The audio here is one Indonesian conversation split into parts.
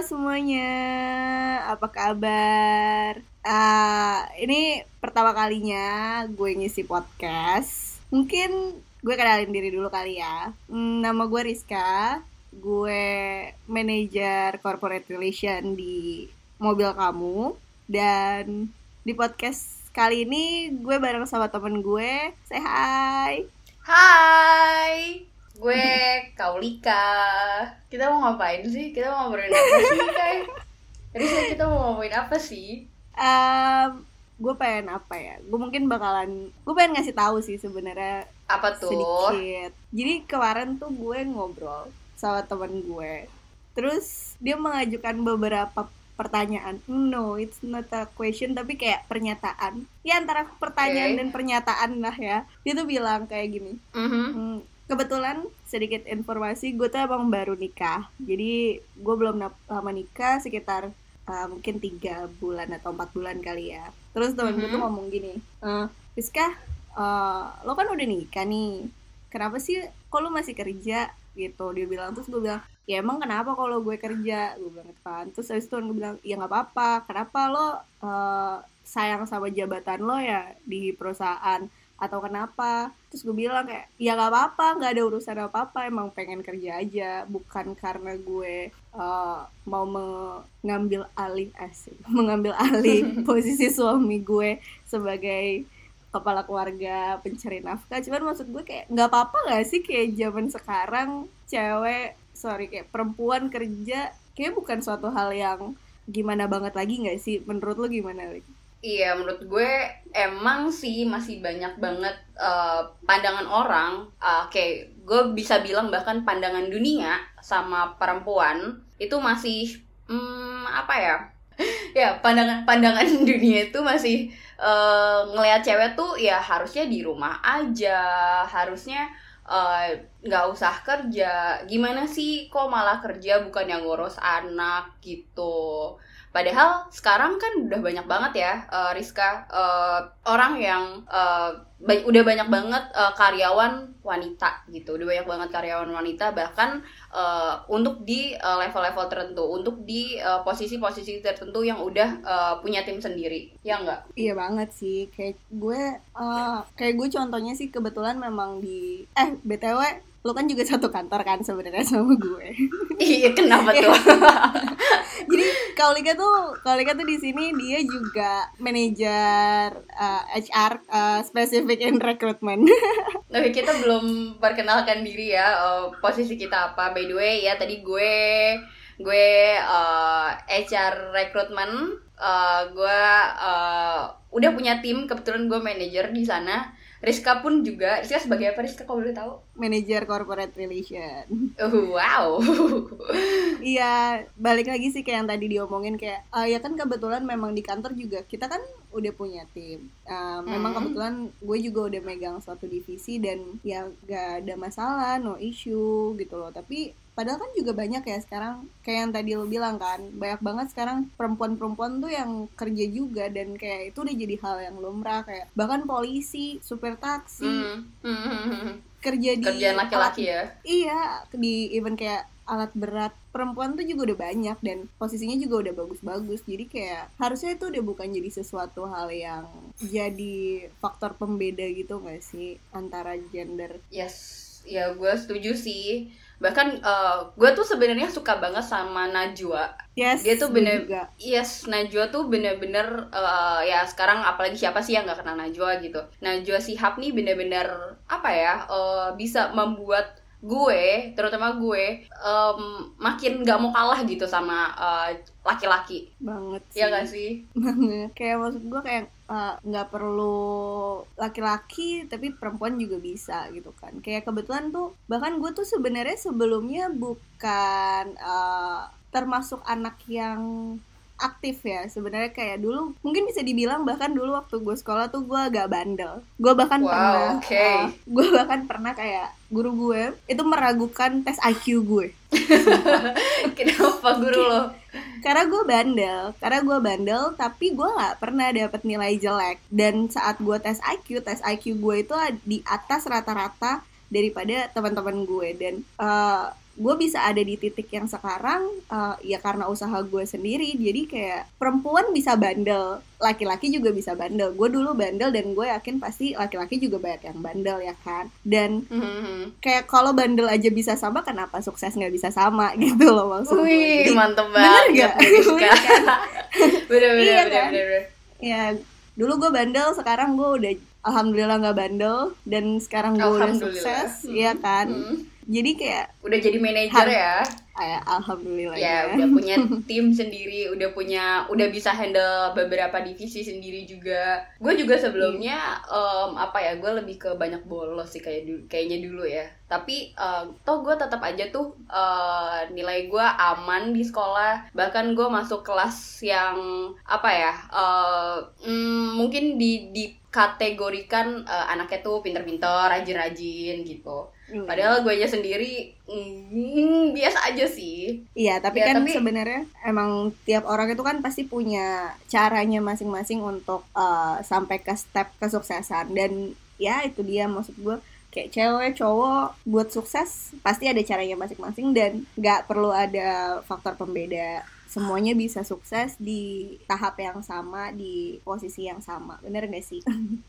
semuanya, apa kabar? Uh, ini pertama kalinya gue ngisi podcast. Mungkin gue kenalin diri dulu kali ya. Hmm, nama gue Rizka, gue manajer corporate relation di mobil kamu dan di podcast kali ini gue bareng sama temen gue. Say hi. Hai, gue Kaulika. Kita mau ngapain sih? Kita mau ngobrolin apa sih, Kai? Jadi kita mau ngomongin apa sih? Um, gue pengen apa ya? Gue mungkin bakalan, gue pengen ngasih tahu sih sebenarnya Apa tuh? sedikit. Jadi kemarin tuh gue ngobrol sama temen gue. Terus dia mengajukan beberapa pertanyaan. No, it's not a question tapi kayak pernyataan. Ya antara pertanyaan Oke. dan pernyataan lah ya. Dia tuh bilang kayak gini. Mhm. Hmm, kebetulan sedikit informasi gue tuh emang baru nikah. Jadi gue belum lama nikah sekitar uh, mungkin tiga bulan atau empat bulan kali ya. Terus temen gue tuh Mhm. ngomong gini, eh Rizka, eh, lo kan udah nikah nih. Kenapa sih kok lo masih kerja gitu? Dia bilang terus gue bilang ya emang kenapa kalau gue kerja gue bilang gitu kan terus habis itu gue bilang ya nggak apa-apa kenapa lo eh, sayang sama jabatan lo ya di perusahaan atau kenapa? Terus gue bilang kayak ya nggak apa-apa nggak ada urusan apa-apa emang pengen kerja aja bukan karena gue eh, mau mengambil alih asik mengambil alih posisi suami gue sebagai kepala keluarga pencari nafkah. Cuman maksud gue kayak nggak apa-apa nggak sih kayak zaman sekarang cewek sorry kayak perempuan kerja kayak bukan suatu hal yang gimana banget lagi nggak sih? Menurut lo gimana Lik? Iya, menurut gue emang sih masih banyak banget eh, pandangan orang. eh, Oke, gue bisa bilang bahkan pandangan dunia sama perempuan itu masih hmm, apa ya? ya pandangan pandangan dunia itu masih eh, ngelihat cewek tuh ya harusnya di rumah aja, harusnya nggak usah kerja. Gimana sih kok malah kerja bukan yang ngurus anak gitu? Padahal sekarang kan udah banyak banget ya, eh, Rizka, eh, orang yang eh, ba- udah banyak banget eh, karyawan wanita gitu, udah banyak banget karyawan wanita. Bahkan eh, untuk di level-level tertentu, untuk di posisi-posisi tertentu yang udah eh, punya tim sendiri, ya enggak? Iya banget sih, kayak gue, eh, kayak gue contohnya sih kebetulan memang di, eh btw, lo kan juga satu kantor kan sebenarnya sama gue. Iya, kenapa tuh? Jadi Kaulika tuh, Kaulika tuh di sini dia juga manajer eh, HR eh, specific in recruitment. Tapi kita belum perkenalkan diri ya eh, posisi kita apa. By the way ya tadi gue gue eh, HR recruitment eh, gue eh, udah punya tim kebetulan gue manajer di sana. Rizka pun juga Rizka sebagai apa Rizka kalau boleh tahu? manajer corporate relation. Uh, wow. Iya, balik lagi sih kayak yang tadi diomongin kayak eh, ya kan kebetulan memang di kantor juga kita kan udah punya tim. Eh, memang Hmm. kebetulan gue juga udah megang suatu divisi dan ya gak ada masalah, no issue gitu loh. Tapi padahal kan juga banyak ya sekarang kayak yang tadi lo bilang kan, banyak banget sekarang perempuan-perempuan tuh yang kerja juga dan kayak itu udah jadi hal yang lumrah kayak bahkan polisi, supir taksi, hmm, hmm. kerja di Kerjaan laki-laki ya. Iya, di event kayak alat berat perempuan tuh juga udah banyak dan posisinya juga udah bagus-bagus. Jadi kayak harusnya itu udah bukan jadi sesuatu hal yang jadi faktor pembeda gitu gak sih antara gender. Yes, ya gue setuju sih. Bahkan eh, gue tuh sebenarnya suka banget sama Najwa. Yes, Dia tuh bener- juga. Yes, Najwa tuh bener-bener eh, ya sekarang apalagi siapa sih yang nggak kenal Najwa gitu. Najwa Shihab nih bener-bener apa ya eh, bisa membuat gue, terutama gue, em, makin nggak mau kalah gitu sama eh, laki-laki. banget sih. Ya gak sih? banget kayak maksud gue kayak uh, nggak perlu laki-laki tapi perempuan juga bisa gitu kan kayak kebetulan tuh bahkan gue tuh sebenarnya sebelumnya bukan uh, termasuk anak yang aktif ya sebenarnya kayak dulu mungkin bisa dibilang bahkan dulu waktu gue sekolah tuh gue agak bandel gue bahkan Wow, pernah oke. uh, gue bahkan pernah kayak guru gue itu meragukan tes IQ gue Kenapa guru lo? Karena gue bandel karena gue bandel tapi gue nggak pernah dapet nilai jelek. Dan saat gue tes IQ tes IQ gue itu di atas rata-rata daripada teman-teman gue dan eh, gue bisa ada di titik yang sekarang uh, ya karena usaha gue sendiri jadi kayak perempuan bisa bandel laki-laki juga bisa bandel gue dulu bandel dan gue yakin pasti laki-laki juga banyak yang bandel ya kan dan Mhm. kayak kalau bandel aja bisa sama kenapa sukses nggak bisa sama gitu loh maksud gue Wih, Jadi, mantep banget. Bener kan? bener, bener, Iya bener, kan? bener, bener. ya dulu gue bandel sekarang gue udah alhamdulillah nggak bandel dan sekarang gue udah sukses Hmm. ya kan Hmm. Jadi kayak Udah jadi manajer ya. eh, alhamdulillah Ya, udah punya tim sendiri, udah punya, udah bisa handle beberapa divisi sendiri juga. Gue juga sebelumnya, em, apa ya, gue lebih ke banyak bolos sih kayak dulu, kayaknya dulu ya. Tapi eh, toh gue tetap aja tuh eh, nilai gue aman di sekolah. Bahkan gue masuk kelas yang apa ya, eh, mm, mungkin di dikategorikan eh, anaknya tuh pinter-pinter, rajin-rajin gitu. Hmm. Padahal gue aja sendiri mm, biasa aja sih. Iya, tapi Ya, kan tapi- sebenarnya emang tiap orang itu kan pasti punya caranya masing-masing untuk uh, sampai ke step kesuksesan dan ya itu dia maksud gue kayak cewek cowok buat sukses pasti ada caranya masing-masing dan nggak perlu ada faktor pembeda semuanya bisa sukses di tahap yang sama di posisi yang sama. Bener gak sih?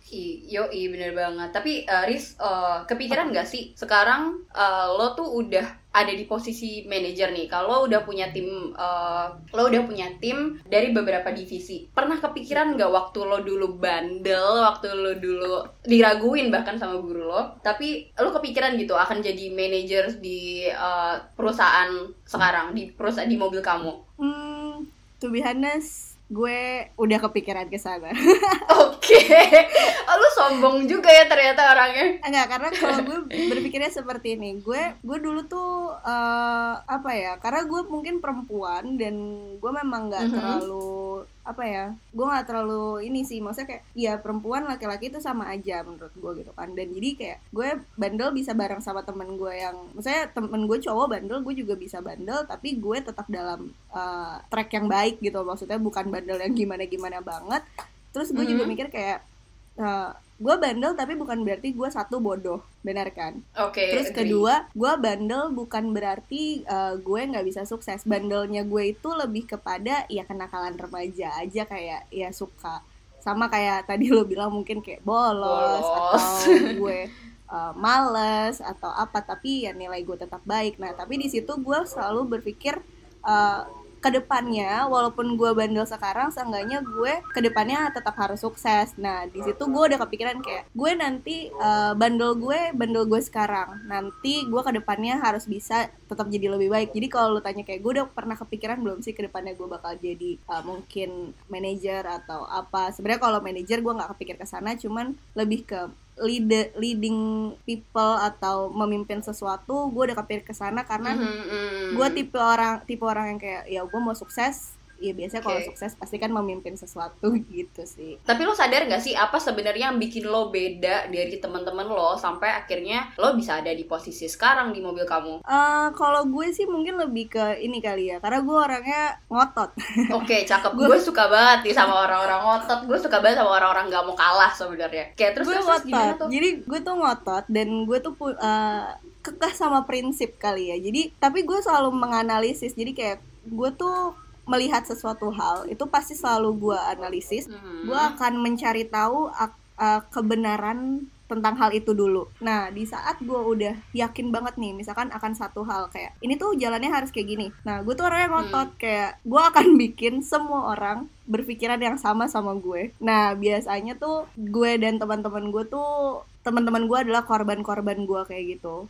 I, yo bener banget. Tapi eh, Riz, eh, kepikiran nggak sih? Sekarang eh, lo tuh udah ada di posisi manajer nih. Kalau udah punya tim, eh, lo udah punya tim dari beberapa divisi. Pernah kepikiran nggak waktu lo dulu bandel, waktu lo dulu diraguin bahkan sama guru lo, tapi lo kepikiran gitu akan jadi manajer di eh, perusahaan sekarang, di perusahaan di mobil kamu? hmm to be honest gue udah kepikiran ke sana Oke, Oh, lo sombong juga ya ternyata orangnya. Enggak, karena kalau gue berpikirnya seperti ini, gue gue dulu tuh eh, apa ya? Karena gue mungkin perempuan dan gue memang nggak Mhm. terlalu apa ya? Gue nggak terlalu ini sih, maksudnya kayak ya perempuan laki-laki itu sama aja menurut gue gitu kan. Dan jadi kayak gue bandel bisa bareng sama temen gue yang, misalnya temen gue cowok bandel, gue juga bisa bandel, tapi gue tetap dalam eh, track yang baik gitu. Maksudnya bukan bandel yang gimana-gimana banget. Terus gue juga Mhm. mikir kayak eh, gue bandel tapi bukan berarti gue satu bodoh benar kan Oke. terus agree. kedua gue bandel bukan berarti eh, gue nggak bisa sukses bandelnya gue itu lebih kepada ya kenakalan remaja aja kayak ya suka sama kayak tadi lo bilang mungkin kayak bolos, Bolos. atau gue eh, males atau apa tapi ya nilai gue tetap baik nah tapi di situ gue selalu berpikir eh, ke depannya walaupun gue bandel sekarang seenggaknya gue ke depannya tetap harus sukses. Nah di situ gue udah kepikiran kayak gue nanti eh, bandel gue bandel gue sekarang. Nanti gue ke depannya harus bisa tetap jadi lebih baik. Jadi kalau lu tanya kayak gue udah pernah kepikiran belum sih ke depannya gue bakal jadi eh, mungkin manajer atau apa? Sebenarnya kalau manajer gue nggak kepikir ke sana cuman lebih ke lead, leading people atau memimpin sesuatu gue udah kepikir ke sana karena Mhm, mhm. gue tipe orang tipe orang yang kayak ya gue mau sukses ya biasanya kalau Oke. sukses pasti kan memimpin sesuatu gitu sih Tapi lo sadar gak sih apa sebenarnya yang bikin lo beda dari teman-teman lo sampai akhirnya lo bisa ada di posisi sekarang di mobil kamu? Eh kalau gue sih mungkin lebih ke ini kali ya karena gue orangnya ngotot Oke, cakep. Gue- suka banget nih sama orang-orang ngotot. Gue suka banget sama orang-orang gak mau kalah sebenarnya. Kayak terus gue terus, ngotot tuh? jadi gue tuh ngotot dan gue tuh eh, kekeh sama prinsip kali ya jadi tapi gue selalu menganalisis jadi kayak gue tuh melihat sesuatu hal itu pasti selalu gue analisis Hmm. gue akan mencari tahu uh, kebenaran tentang hal itu dulu. Nah, di saat gue udah yakin banget nih, misalkan akan satu hal kayak ini tuh jalannya harus kayak gini. Nah, gue tuh orangnya ngotot kayak gue akan bikin semua orang berpikiran yang sama sama gue. Nah, biasanya tuh gue dan teman-teman gue tuh teman-teman gue adalah korban-korban gue kayak gitu.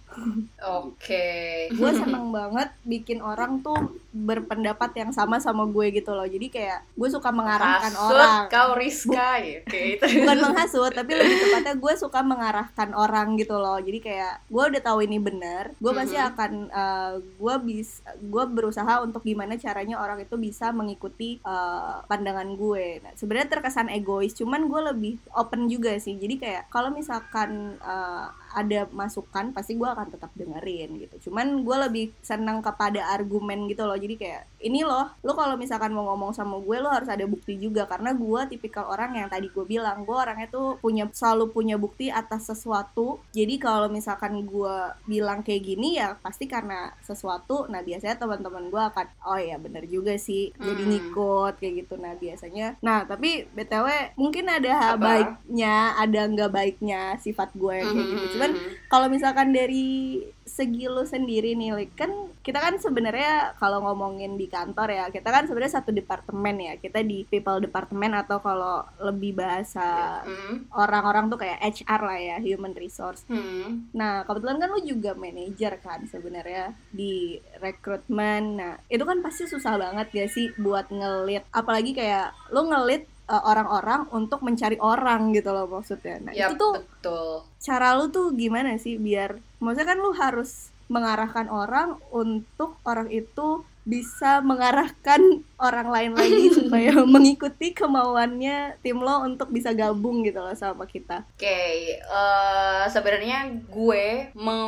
Oke. Gue seneng banget bikin orang tuh berpendapat yang sama sama gue gitu loh. Jadi kayak gue suka mengarahkan Hasut orang. kau Rizka ya. Oke, itu. bukan menghasut tapi lebih tepatnya gue suka mengarahkan orang gitu loh jadi kayak gue udah tahu ini benar gue pasti Mhm. akan eh, gue bis gue berusaha untuk gimana caranya orang itu bisa mengikuti eh, pandangan gue nah, sebenarnya terkesan egois cuman gue lebih open juga sih jadi kayak kalau misalkan eh, ada masukan pasti gue akan tetap dengerin gitu. Cuman gue lebih senang kepada argumen gitu loh. Jadi kayak ini loh lo kalau misalkan mau ngomong sama gue lo harus ada bukti juga. Karena gue tipikal orang yang tadi gue bilang gue orangnya tuh punya selalu punya bukti atas sesuatu. Jadi kalau misalkan gue bilang kayak gini ya pasti karena sesuatu. Nah biasanya teman-teman gue akan oh ya bener juga sih jadi Hmm. ngikut kayak gitu. Nah biasanya nah tapi btw mungkin ada Apa? baiknya ada nggak baiknya sifat gue yang kayak gitu cuman Mhm. kalau misalkan dari segi lu sendiri nih Lik, kan kita kan sebenarnya kalau ngomongin di kantor ya kita kan sebenarnya satu departemen ya kita di people department atau kalau lebih bahasa Mhm. orang-orang tuh kayak HR lah ya human resource Mhm. Nah, kebetulan kan lu juga manajer kan sebenarnya di rekrutmen. Nah, itu kan pasti susah banget gak sih buat ngelit apalagi kayak lu ngelit uh, orang-orang untuk mencari orang gitu loh maksudnya. Nah, Yap, itu tuh betul. cara lu tuh gimana sih biar maksudnya kan lu harus mengarahkan orang untuk orang itu bisa mengarahkan orang lain lagi supaya mengikuti kemauannya tim lo untuk bisa gabung gitu loh sama kita. Oke, eh, sebenarnya gue mem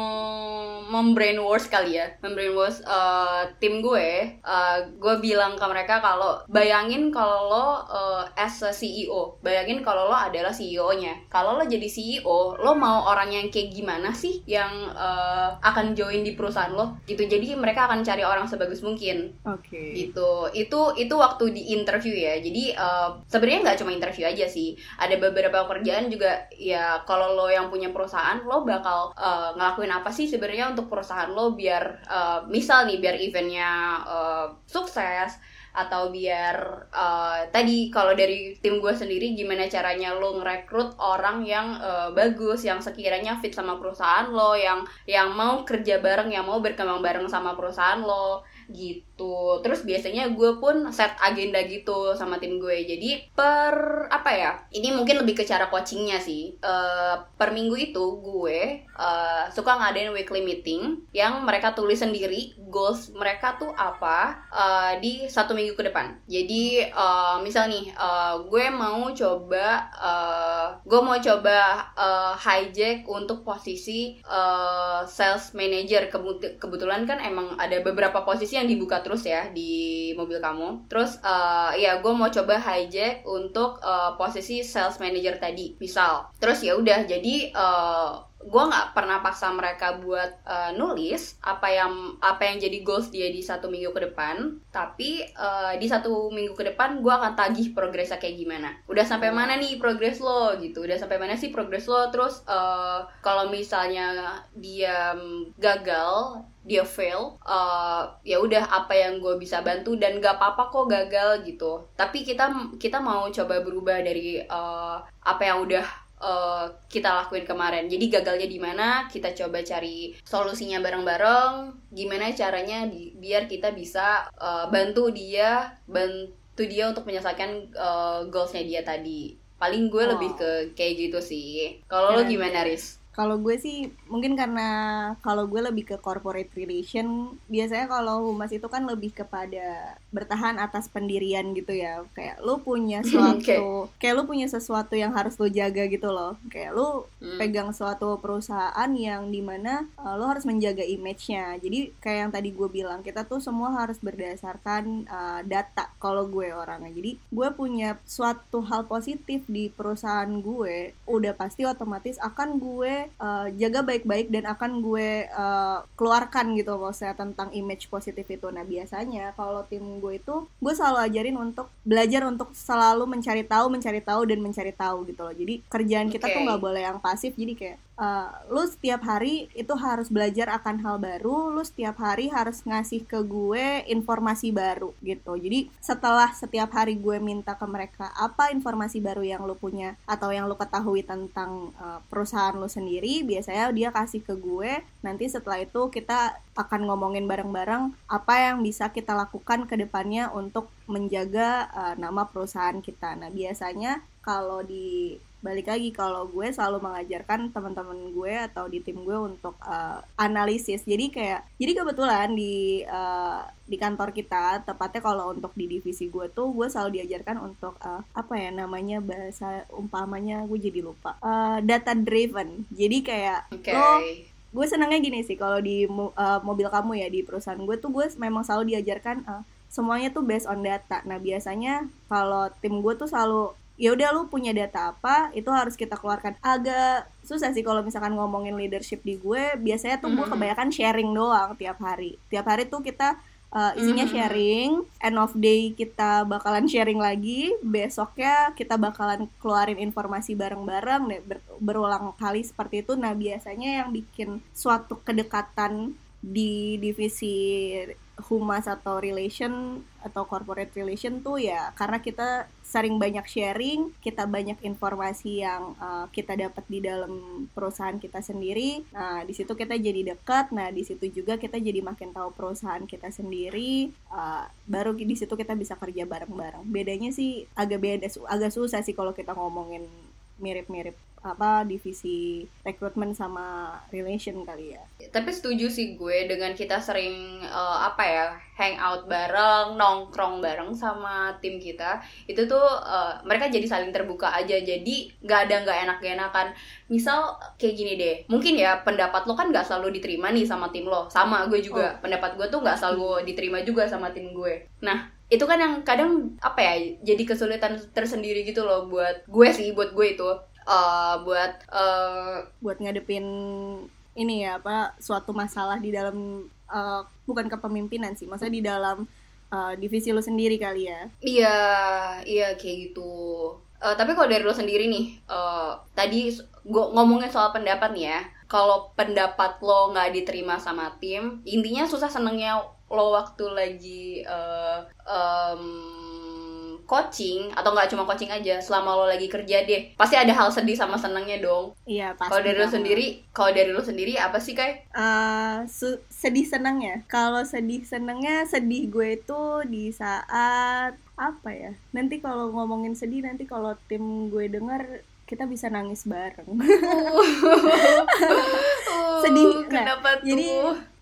membrainwash kali ya, membrainwash eh, tim gue. Eh, gue bilang ke mereka kalau bayangin kalau lo eh, as a CEO, bayangin kalau lo adalah CEO-nya. Kalau lo jadi CEO, lo mau orang yang kayak gimana sih yang eh, akan join di perusahaan lo? Gitu. Jadi mereka akan cari orang sebagus mungkin Oke. gitu itu itu waktu di interview ya. Jadi eh, sebenarnya nggak cuma interview aja sih. Ada beberapa pekerjaan juga ya kalau lo yang punya perusahaan lo bakal eh, ngelakuin apa sih sebenarnya untuk perusahaan lo biar eh, misal nih biar eventnya eh, sukses atau biar eh, tadi kalau dari tim gue sendiri gimana caranya lo ngerekrut orang yang eh, bagus yang sekiranya fit sama perusahaan lo yang yang mau kerja bareng yang mau berkembang bareng sama perusahaan lo gitu. Terus biasanya gue pun set agenda gitu sama tim gue. Jadi per apa ya ini mungkin lebih ke cara coachingnya sih. Eh, per minggu itu gue eh, suka ngadain weekly meeting yang mereka tulis sendiri goals mereka tuh apa eh, di satu minggu ke depan. Jadi eh, misal nih eh, gue mau coba eh, gue mau coba eh, hijack untuk posisi eh, sales manager. Kebetulan kan emang ada beberapa posisi yang dibuka terus ya di mobil kamu. Terus eh, ya gue mau coba hijack untuk eh, posisi sales manager tadi misal. Terus ya udah jadi eh, gue nggak pernah paksa mereka buat eh, nulis apa yang apa yang jadi goals dia di satu minggu ke depan. Tapi eh, di satu minggu ke depan gue akan tagih progresnya kayak gimana. Udah sampai mana nih progres lo gitu. Udah sampai mana sih progres lo? Terus eh, kalau misalnya dia mm, gagal dia fail eh, ya udah apa yang gue bisa bantu dan gak apa-apa kok gagal gitu. Tapi kita kita mau coba berubah dari eh, apa yang udah eh, kita lakuin kemarin. Jadi gagalnya di mana kita coba cari solusinya bareng-bareng. Gimana caranya di- biar kita bisa eh, bantu dia bantu dia untuk menyelesaikan eh, goalsnya dia tadi. Paling gue Oh. lebih ke kayak gitu sih. Kalau lo gimana Riz? Kalau gue sih mungkin karena kalau gue lebih ke corporate relation, biasanya kalau humas itu kan lebih kepada bertahan atas pendirian gitu ya. Kayak lu punya suatu, kayak lu punya sesuatu yang harus lu jaga gitu loh. Kayak lu Hmm. pegang suatu perusahaan yang di mana uh, lo harus menjaga image-nya. Jadi kayak yang tadi gue bilang, kita tuh semua harus berdasarkan uh, data kalau gue orangnya. Jadi gue punya suatu hal positif di perusahaan gue, udah pasti otomatis akan gue uh, jaga baik-baik dan akan gue uh, keluarkan gitu maksudnya tentang image positif itu. Nah biasanya kalau tim gue itu, gue selalu ajarin untuk belajar untuk selalu mencari tahu, mencari tahu dan mencari tahu gitu loh. Jadi kerjaan kita tuh nggak boleh yang pasif. Jadi kayak uh, lu setiap hari itu harus belajar akan hal baru, lu setiap hari harus ngasih ke gue informasi baru gitu. Jadi setelah setiap hari gue minta ke mereka apa informasi baru yang lu punya atau yang lu ketahui tentang uh, perusahaan lu sendiri, biasanya dia kasih ke gue. Nanti setelah itu kita akan ngomongin bareng-bareng apa yang bisa kita lakukan ke depannya untuk menjaga uh, nama perusahaan kita. Nah, biasanya kalau di balik lagi kalau gue selalu mengajarkan teman-teman gue atau di tim gue untuk uh, analisis. Jadi kayak jadi kebetulan di uh, di kantor kita tepatnya kalau untuk di divisi gue tuh gue selalu diajarkan untuk uh, apa ya namanya bahasa umpamanya gue jadi lupa. Uh, data driven. Jadi kayak okay. lo gue senangnya gini sih kalau di uh, mobil kamu ya di perusahaan gue tuh gue memang selalu diajarkan uh, semuanya tuh based on data. Nah biasanya kalau tim gue tuh selalu ya udah lu punya data apa itu harus kita keluarkan. Agak susah sih kalau misalkan ngomongin leadership di gue biasanya tuh gue kebanyakan sharing doang tiap hari. Tiap hari tuh kita uh, isinya sharing end of day kita bakalan sharing lagi besoknya kita bakalan keluarin informasi bareng-bareng ber berulang kali seperti itu. Nah biasanya yang bikin suatu kedekatan di divisi humas atau relation atau corporate relation tuh ya karena kita sering banyak sharing, kita banyak informasi yang uh, kita dapat di dalam perusahaan kita sendiri. Nah, di situ kita jadi dekat. Nah, di situ juga kita jadi makin tahu perusahaan kita sendiri. Uh, baru di situ kita bisa kerja bareng-bareng. Bedanya sih agak beda, agak susah sih kalau kita ngomongin mirip-mirip apa divisi rekrutmen sama relation kali ya. Tapi setuju sih gue dengan kita sering uh, apa ya hangout bareng, nongkrong bareng sama tim kita. Itu tuh uh, mereka jadi saling terbuka aja. Jadi nggak ada nggak enak-enakan. Misal kayak gini deh, mungkin ya pendapat lo kan nggak selalu diterima nih sama tim lo. Sama gue juga, oh. pendapat gue tuh nggak selalu diterima juga sama tim gue. Nah itu kan yang kadang apa ya jadi kesulitan tersendiri gitu loh buat gue sih buat gue itu uh, buat uh, buat ngadepin ini ya apa suatu masalah di dalam uh, bukan kepemimpinan sih maksudnya di dalam uh, divisi lo sendiri kali ya. Iya iya kayak gitu. Uh, tapi kalau dari lo sendiri nih uh, tadi gue ngomongin soal pendapat nih ya. Kalau pendapat lo nggak diterima sama tim intinya susah senengnya lo waktu lagi uh, um, coaching atau nggak cuma coaching aja selama lo lagi kerja deh pasti ada hal sedih sama senangnya dong. Iya pasti kalau dari lo sendiri kalau dari lo sendiri apa sih kai? Uh, sedih senangnya? Kalau sedih senangnya sedih gue itu di saat apa ya? Nanti kalau ngomongin sedih nanti kalau tim gue denger kita bisa nangis bareng. Sedih nah, kenapa tuh? Jadi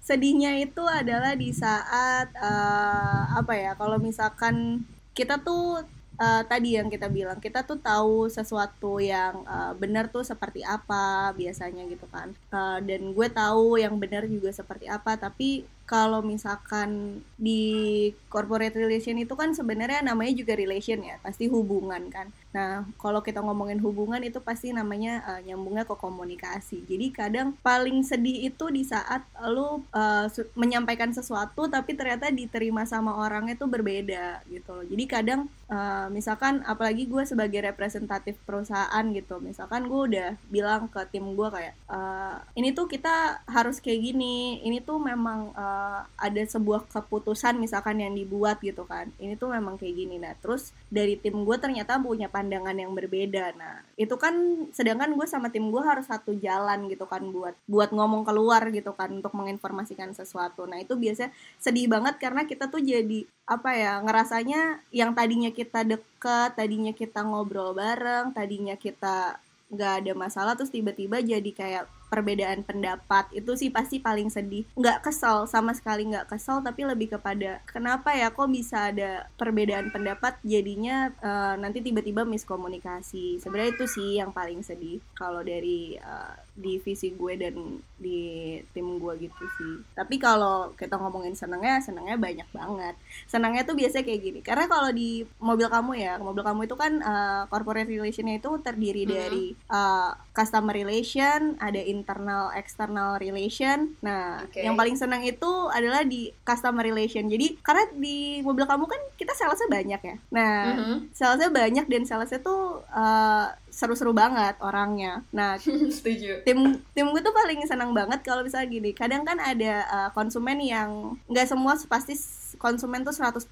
sedihnya itu adalah di saat uh, apa ya? Kalau misalkan kita tuh uh, tadi yang kita bilang kita tuh tahu sesuatu yang uh, benar tuh seperti apa biasanya gitu kan. Uh, dan gue tahu yang benar juga seperti apa tapi kalau misalkan di corporate relation itu kan sebenarnya namanya juga relation ya pasti hubungan kan nah kalau kita ngomongin hubungan itu pasti namanya uh, nyambungnya ke komunikasi. Jadi kadang paling sedih itu di saat lu uh, menyampaikan sesuatu tapi ternyata diterima sama orang itu berbeda gitu loh. Jadi kadang uh, misalkan apalagi gue sebagai representatif perusahaan gitu misalkan gue udah bilang ke tim gue kayak uh, ini tuh kita harus kayak gini ini tuh memang uh, ada sebuah keputusan misalkan yang dibuat gitu kan ini tuh memang kayak gini. Nah terus dari tim gue ternyata punya pandangan yang berbeda. Nah itu kan sedangkan gue sama tim gue harus satu jalan gitu kan buat buat ngomong keluar gitu kan untuk menginformasikan sesuatu. Nah itu biasanya sedih banget karena kita tuh jadi apa ya ngerasanya yang tadinya kita deket tadinya kita ngobrol bareng tadinya kita nggak ada masalah terus tiba-tiba jadi kayak perbedaan pendapat itu sih pasti paling sedih. Nggak kesel sama sekali nggak kesel tapi lebih kepada kenapa ya kok bisa ada perbedaan pendapat? Jadinya uh, nanti tiba-tiba miskomunikasi. Sebenarnya itu sih yang paling sedih kalau dari uh, divisi gue dan di tim gue gitu sih. Tapi kalau kita ngomongin senengnya senengnya banyak banget. Senangnya tuh biasanya kayak gini karena kalau di mobil kamu ya mobil kamu itu kan uh, corporate relationnya itu terdiri hmm. dari uh, customer relation ada internal external relation nah okay. yang paling senang itu adalah di customer relation jadi karena di mobil kamu kan kita salesnya banyak ya nah mm -hmm. salesnya banyak dan salesnya tuh uh, seru-seru banget orangnya. Nah, setuju. Tim tim gue tuh paling senang banget kalau misalnya gini. Kadang kan ada uh, konsumen yang nggak semua pasti konsumen tuh 100%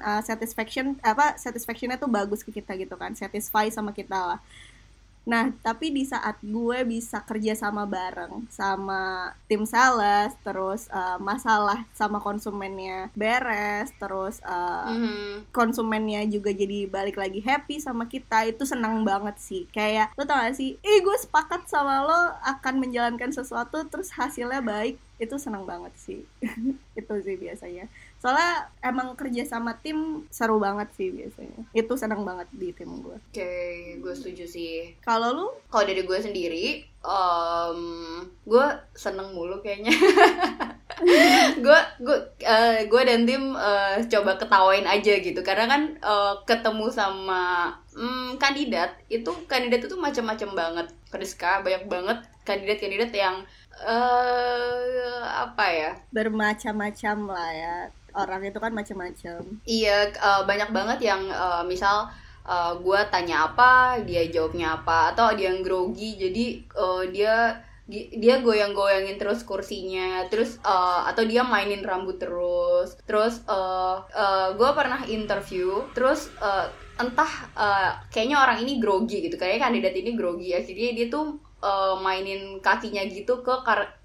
uh, satisfaction apa satisfactionnya tuh bagus ke kita gitu kan. Satisfy sama kita lah. Nah, tapi di saat gue bisa kerja sama bareng sama tim sales, terus uh, masalah sama konsumennya beres, terus uh, Mhm. konsumennya juga jadi balik lagi happy sama kita, itu senang banget sih. Kayak lo tau gak sih, ih gue sepakat sama lo akan menjalankan sesuatu terus hasilnya baik, itu senang banget sih. itu sih biasanya. Soalnya emang kerja sama tim seru banget sih biasanya. Itu senang banget di tim gue. Oke, gue setuju sih. Kalau lu Kalau dari gue sendiri, em, gue seneng mulu kayaknya. gue gue eh, gue dan tim eh, coba ketawain aja gitu karena kan eh, ketemu sama mm, kandidat itu kandidat itu macam-macam banget Friska banyak banget kandidat-kandidat yang eh apa ya bermacam-macam lah ya. Orang itu kan macam-macam. Iya, eh, banyak banget yang eh, misal gue tanya apa, dia jawabnya apa, atau dia yang grogi, jadi eh, dia di- dia goyang-goyangin terus kursinya, terus eh, atau dia mainin rambut terus, terus gue pernah interview, terus eh, entah eh, kayaknya orang ini grogi gitu, kayaknya kandidat ini grogi, akhirnya dia tuh eh, mainin kakinya gitu ke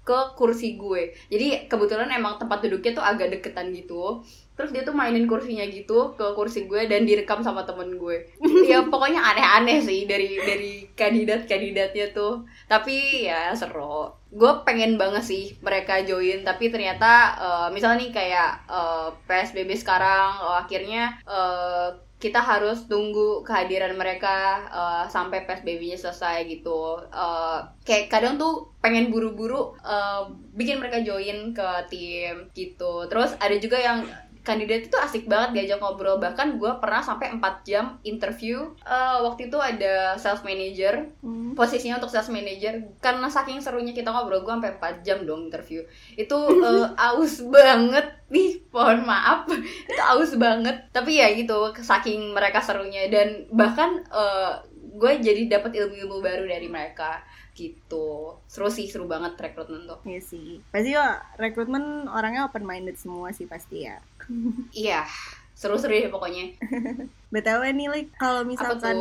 ke kursi gue, jadi kebetulan emang tempat duduknya tuh agak deketan gitu, terus dia tuh mainin kursinya gitu ke kursi gue dan direkam sama temen gue. Ya pokoknya aneh-aneh sih dari dari kandidat kandidatnya tuh. Tapi ya seru. Gue pengen banget sih mereka join. Tapi ternyata eh, misalnya nih kayak eh, psbb sekarang eh, akhirnya eh, kita harus tunggu kehadiran mereka eh, sampai psbb-nya selesai gitu. Eh, kayak kadang tuh pengen buru-buru eh, bikin mereka join ke tim gitu. Terus ada juga yang kandidat itu asik banget diajak ngobrol. Bahkan gue pernah sampai 4 jam interview. Eh, waktu itu ada sales manager. Hmm. posisinya untuk sales manager. Karena saking serunya kita ngobrol gue sampai 4 jam dong interview. Itu eh, aus banget. Nih mohon maaf. Itu aus banget. Tapi ya gitu saking mereka serunya. Dan bahkan eh, gue jadi dapat ilmu-ilmu baru dari mereka gitu. Seru sih seru banget rekrutmen tuh. Iya sih. Pasti ya rekrutmen orangnya open minded semua sih pasti ya. iya seru-seru deh pokoknya. BTW nih Lik, kalau misalkan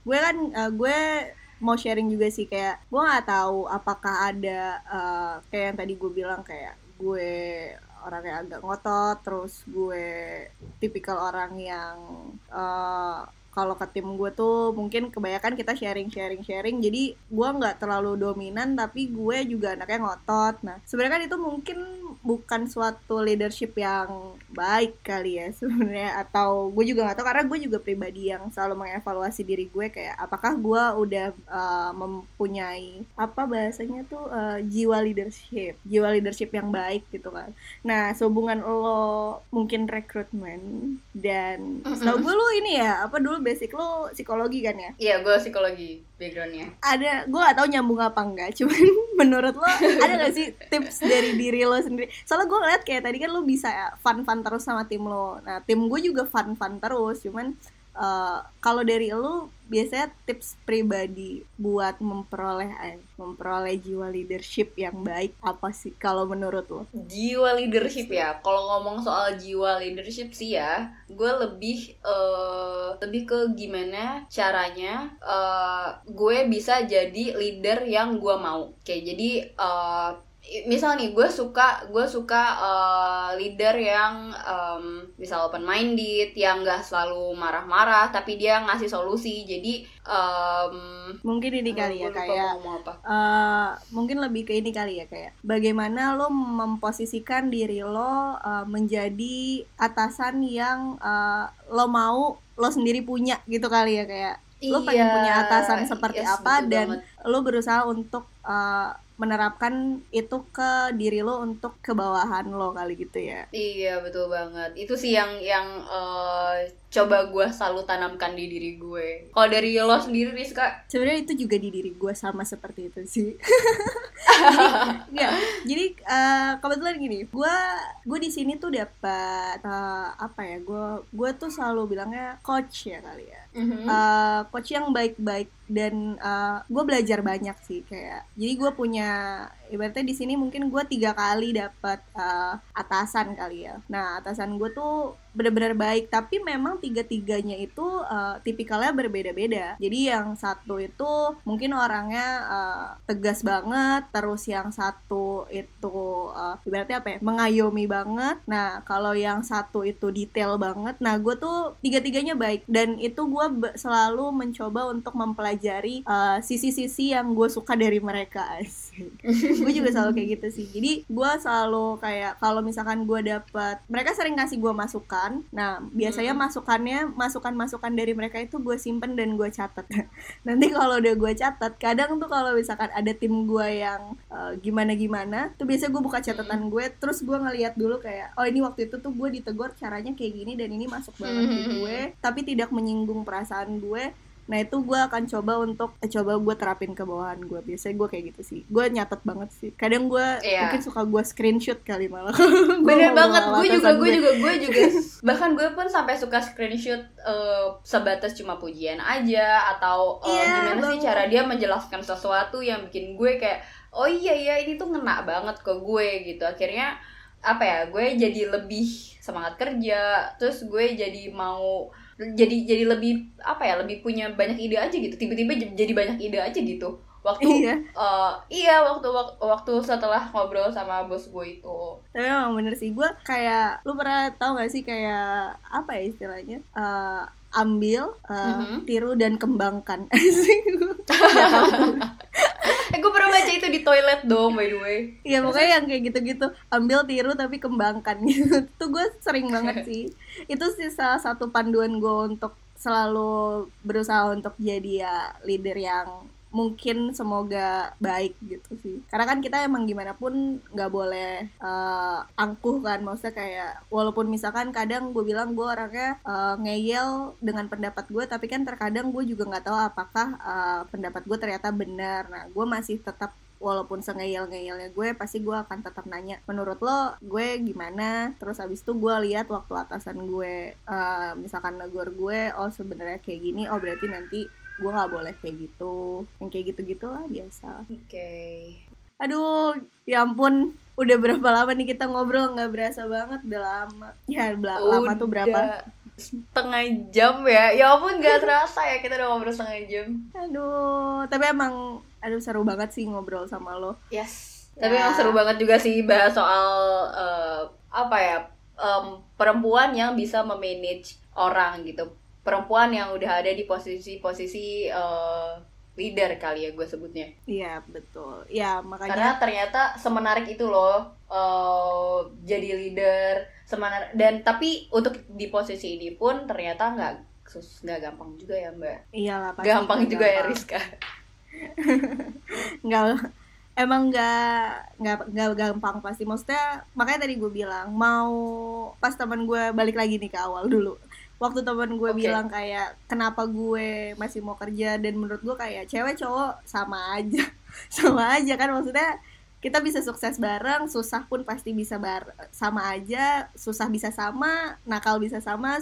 gue kan eh, gue mau sharing juga sih kayak gue nggak tahu apakah ada eh, kayak yang tadi gue bilang kayak gue orangnya agak ngotot terus gue tipikal orang yang eh, kalau ke tim gue tuh mungkin kebanyakan kita sharing sharing sharing. Jadi gue nggak terlalu dominan tapi gue juga anaknya ngotot. Nah sebenarnya kan itu mungkin bukan suatu leadership yang baik kali ya sebenarnya. Atau gue juga nggak tahu karena gue juga pribadi yang selalu mengevaluasi diri gue kayak apakah gue udah uh, mempunyai apa bahasanya tuh uh, jiwa leadership jiwa leadership yang baik gitu kan. Nah sehubungan lo mungkin rekrutmen dan setahu gue lo ini ya apa dulu basic lo psikologi kan ya? Iya gue psikologi backgroundnya. Ada gue gak tahu nyambung apa enggak cuman menurut lo ada gak sih tips dari diri lo sendiri? Soalnya gue ngeliat kayak tadi kan lo bisa ya fun fun terus sama tim lo. Nah tim gue juga fun fun terus. Cuman eh, kalau dari lo biasanya tips pribadi buat memperoleh eh, memperoleh jiwa leadership yang baik apa sih kalau menurut lo? Jiwa leadership ya? Kalau ngomong soal jiwa leadership sih ya gue lebih eh, lebih ke gimana caranya eh, gue bisa jadi leader yang gue mau. Kayak jadi eh, misal nih gue suka gue suka eh, leader yang em, misal open minded yang gak selalu marah-marah tapi dia ngasih solusi jadi em, mungkin ini kali ya kayak apa. eh, mungkin lebih ke ini kali ya kayak bagaimana lo memposisikan diri lo eh, menjadi atasan yang eh, lo mau lo sendiri punya gitu kali ya kayak lo pengen Iya, punya atasan seperti yes, apa betul dan banget. lo berusaha untuk eh, menerapkan itu ke diri lo untuk kebawahan lo kali gitu ya Iya betul banget. Itu sih yang yang eh, coba gue selalu tanamkan di diri gue. Kalau dari lo sendiri Rizka, sebenarnya itu juga di diri gue sama seperti itu sih jadi, nggak, jadi eh, kebetulan gini gue gue di sini tuh dapat eh, apa ya gue gue tuh selalu bilangnya coach ya kali ya. Eh, coach yang baik-baik dan gue belajar banyak sih kayak jadi gue punya ibaratnya di sini mungkin gue tiga kali dapat eh, atasan kali ya. Nah atasan gue tuh benar-benar baik. Tapi memang tiga-tiganya itu uh, tipikalnya berbeda-beda. Jadi yang satu itu mungkin orangnya uh, tegas banget terus yang satu itu uh, ibaratnya apa ya mengayomi banget. Nah kalau yang satu itu detail banget nah gue tuh tiga-tiganya baik. Dan itu gue selalu mencoba untuk mempelajari sisi-sisi uh, yang gue suka dari mereka gue juga selalu kayak gitu sih. Jadi gue selalu kayak kalau misalkan gue dapet mereka sering ngasih gue masukan. Nah biasanya hmm. masukannya masukan masukan dari mereka itu gue simpen dan gue catat nanti kalau udah gue catat kadang tuh kalau misalkan ada tim gue yang uh, eh, gimana gimana tuh biasanya gue buka catatan gue terus gue ngeliat dulu kayak oh ini waktu itu tuh gue ditegur caranya kayak gini dan ini masuk banget hmm. ke gue tapi tidak menyinggung perasaan gue nah itu gue akan coba untuk eh, coba gue terapin ke bawahan gue biasanya gue kayak gitu sih. Gue nyatet banget sih. Kadang gue yeah. mungkin suka gue screenshot kali malah. Bener banget. gue juga gue juga gue juga. Bahkan gue pun sampai suka screenshot uh, sebatas cuma pujian aja atau uh, yeah, gimana bang. sih cara dia menjelaskan sesuatu yang bikin gue kayak oh iya iya ini tuh ngena banget ke gue gitu. Akhirnya apa ya gue jadi lebih semangat kerja. Terus gue jadi mau jadi jadi lebih apa ya lebih punya banyak ide aja gitu. Tiba-tiba jadi banyak ide aja gitu. Waktu iya, uh, iya waktu, waktu waktu setelah ngobrol sama bos gue itu. Tapi emang bener sih gue kayak lu pernah tau gak sih kayak apa ya istilahnya? Uh, ambil uh, mm -hmm. tiru dan kembangkan. Eh gue pernah baca itu di toilet dong by the way. Iya pokoknya yang kayak gitu-gitu. Ambil tiru tapi kembangkan. Gitu tuh gue sering banget sih. Itu sih salah satu panduan gue untuk selalu berusaha untuk jadi ya leader yang mungkin semoga baik gitu sih. Karena kan kita emang gimana pun nggak boleh uh, angkuh kan. Maksudnya kayak walaupun misalkan kadang gue bilang gue orangnya uh, ngeyel dengan pendapat gue tapi kan terkadang gue juga nggak tahu apakah uh, pendapat gue ternyata benar. Nah gue masih tetap walaupun sengeyel-ngeyelnya gue pasti gue akan tetap nanya menurut lo gue gimana? Terus habis itu gue lihat waktu atasan gue uh, misalkan negor gue oh sebenarnya kayak gini oh berarti nanti gue nggak boleh kayak gitu. Yang kayak gitu gitulah biasa. Oke. Okay. aduh ya ampun. Udah berapa lama nih kita ngobrol? Nggak berasa banget. Udah lama. Ya udah lama tuh berapa? setengah jam ya. Ya ampun nggak terasa ya kita udah ngobrol setengah jam. Aduh tapi emang aduh seru banget sih ngobrol sama lo. Yes. Ya. tapi emang seru banget juga sih bahas soal uh, apa ya um, perempuan yang bisa memanage orang gitu perempuan yang udah ada di posisi-posisi uh, leader kali ya gue sebutnya. Iya betul. Ya makanya. Karena ternyata semenarik itu loh uh, jadi leader semenarik dan tapi untuk di posisi ini pun ternyata nggak sus nggak gampang juga ya mbak. Iya lah pasti. Gampang juga ya, gampang. ya Rizka. nggak emang nggak nggak nggak gampang pasti maksudnya makanya tadi gue bilang mau pas teman gue balik lagi nih ke awal dulu waktu teman gue okay. bilang kayak kenapa gue masih mau kerja? Dan menurut gue kayak cewek cowok sama aja. Sama aja kan maksudnya kita bisa sukses bareng susah pun pasti bisa bar sama aja susah bisa sama nakal bisa sama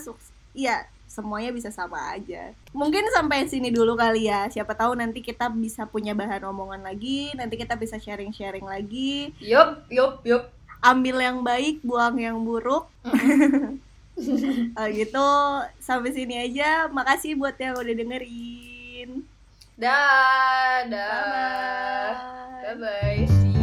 iya semuanya bisa sama aja. Mungkin sampai sini dulu kali ya. Siapa tahu nanti kita bisa punya bahan omongan lagi nanti kita bisa sharing sharing lagi. Yup yup yup. Ambil yang baik buang yang buruk oh, gitu. Sampai sini aja. Makasih buat yang udah dengerin. Dah dah. Bye bye, bye, -bye.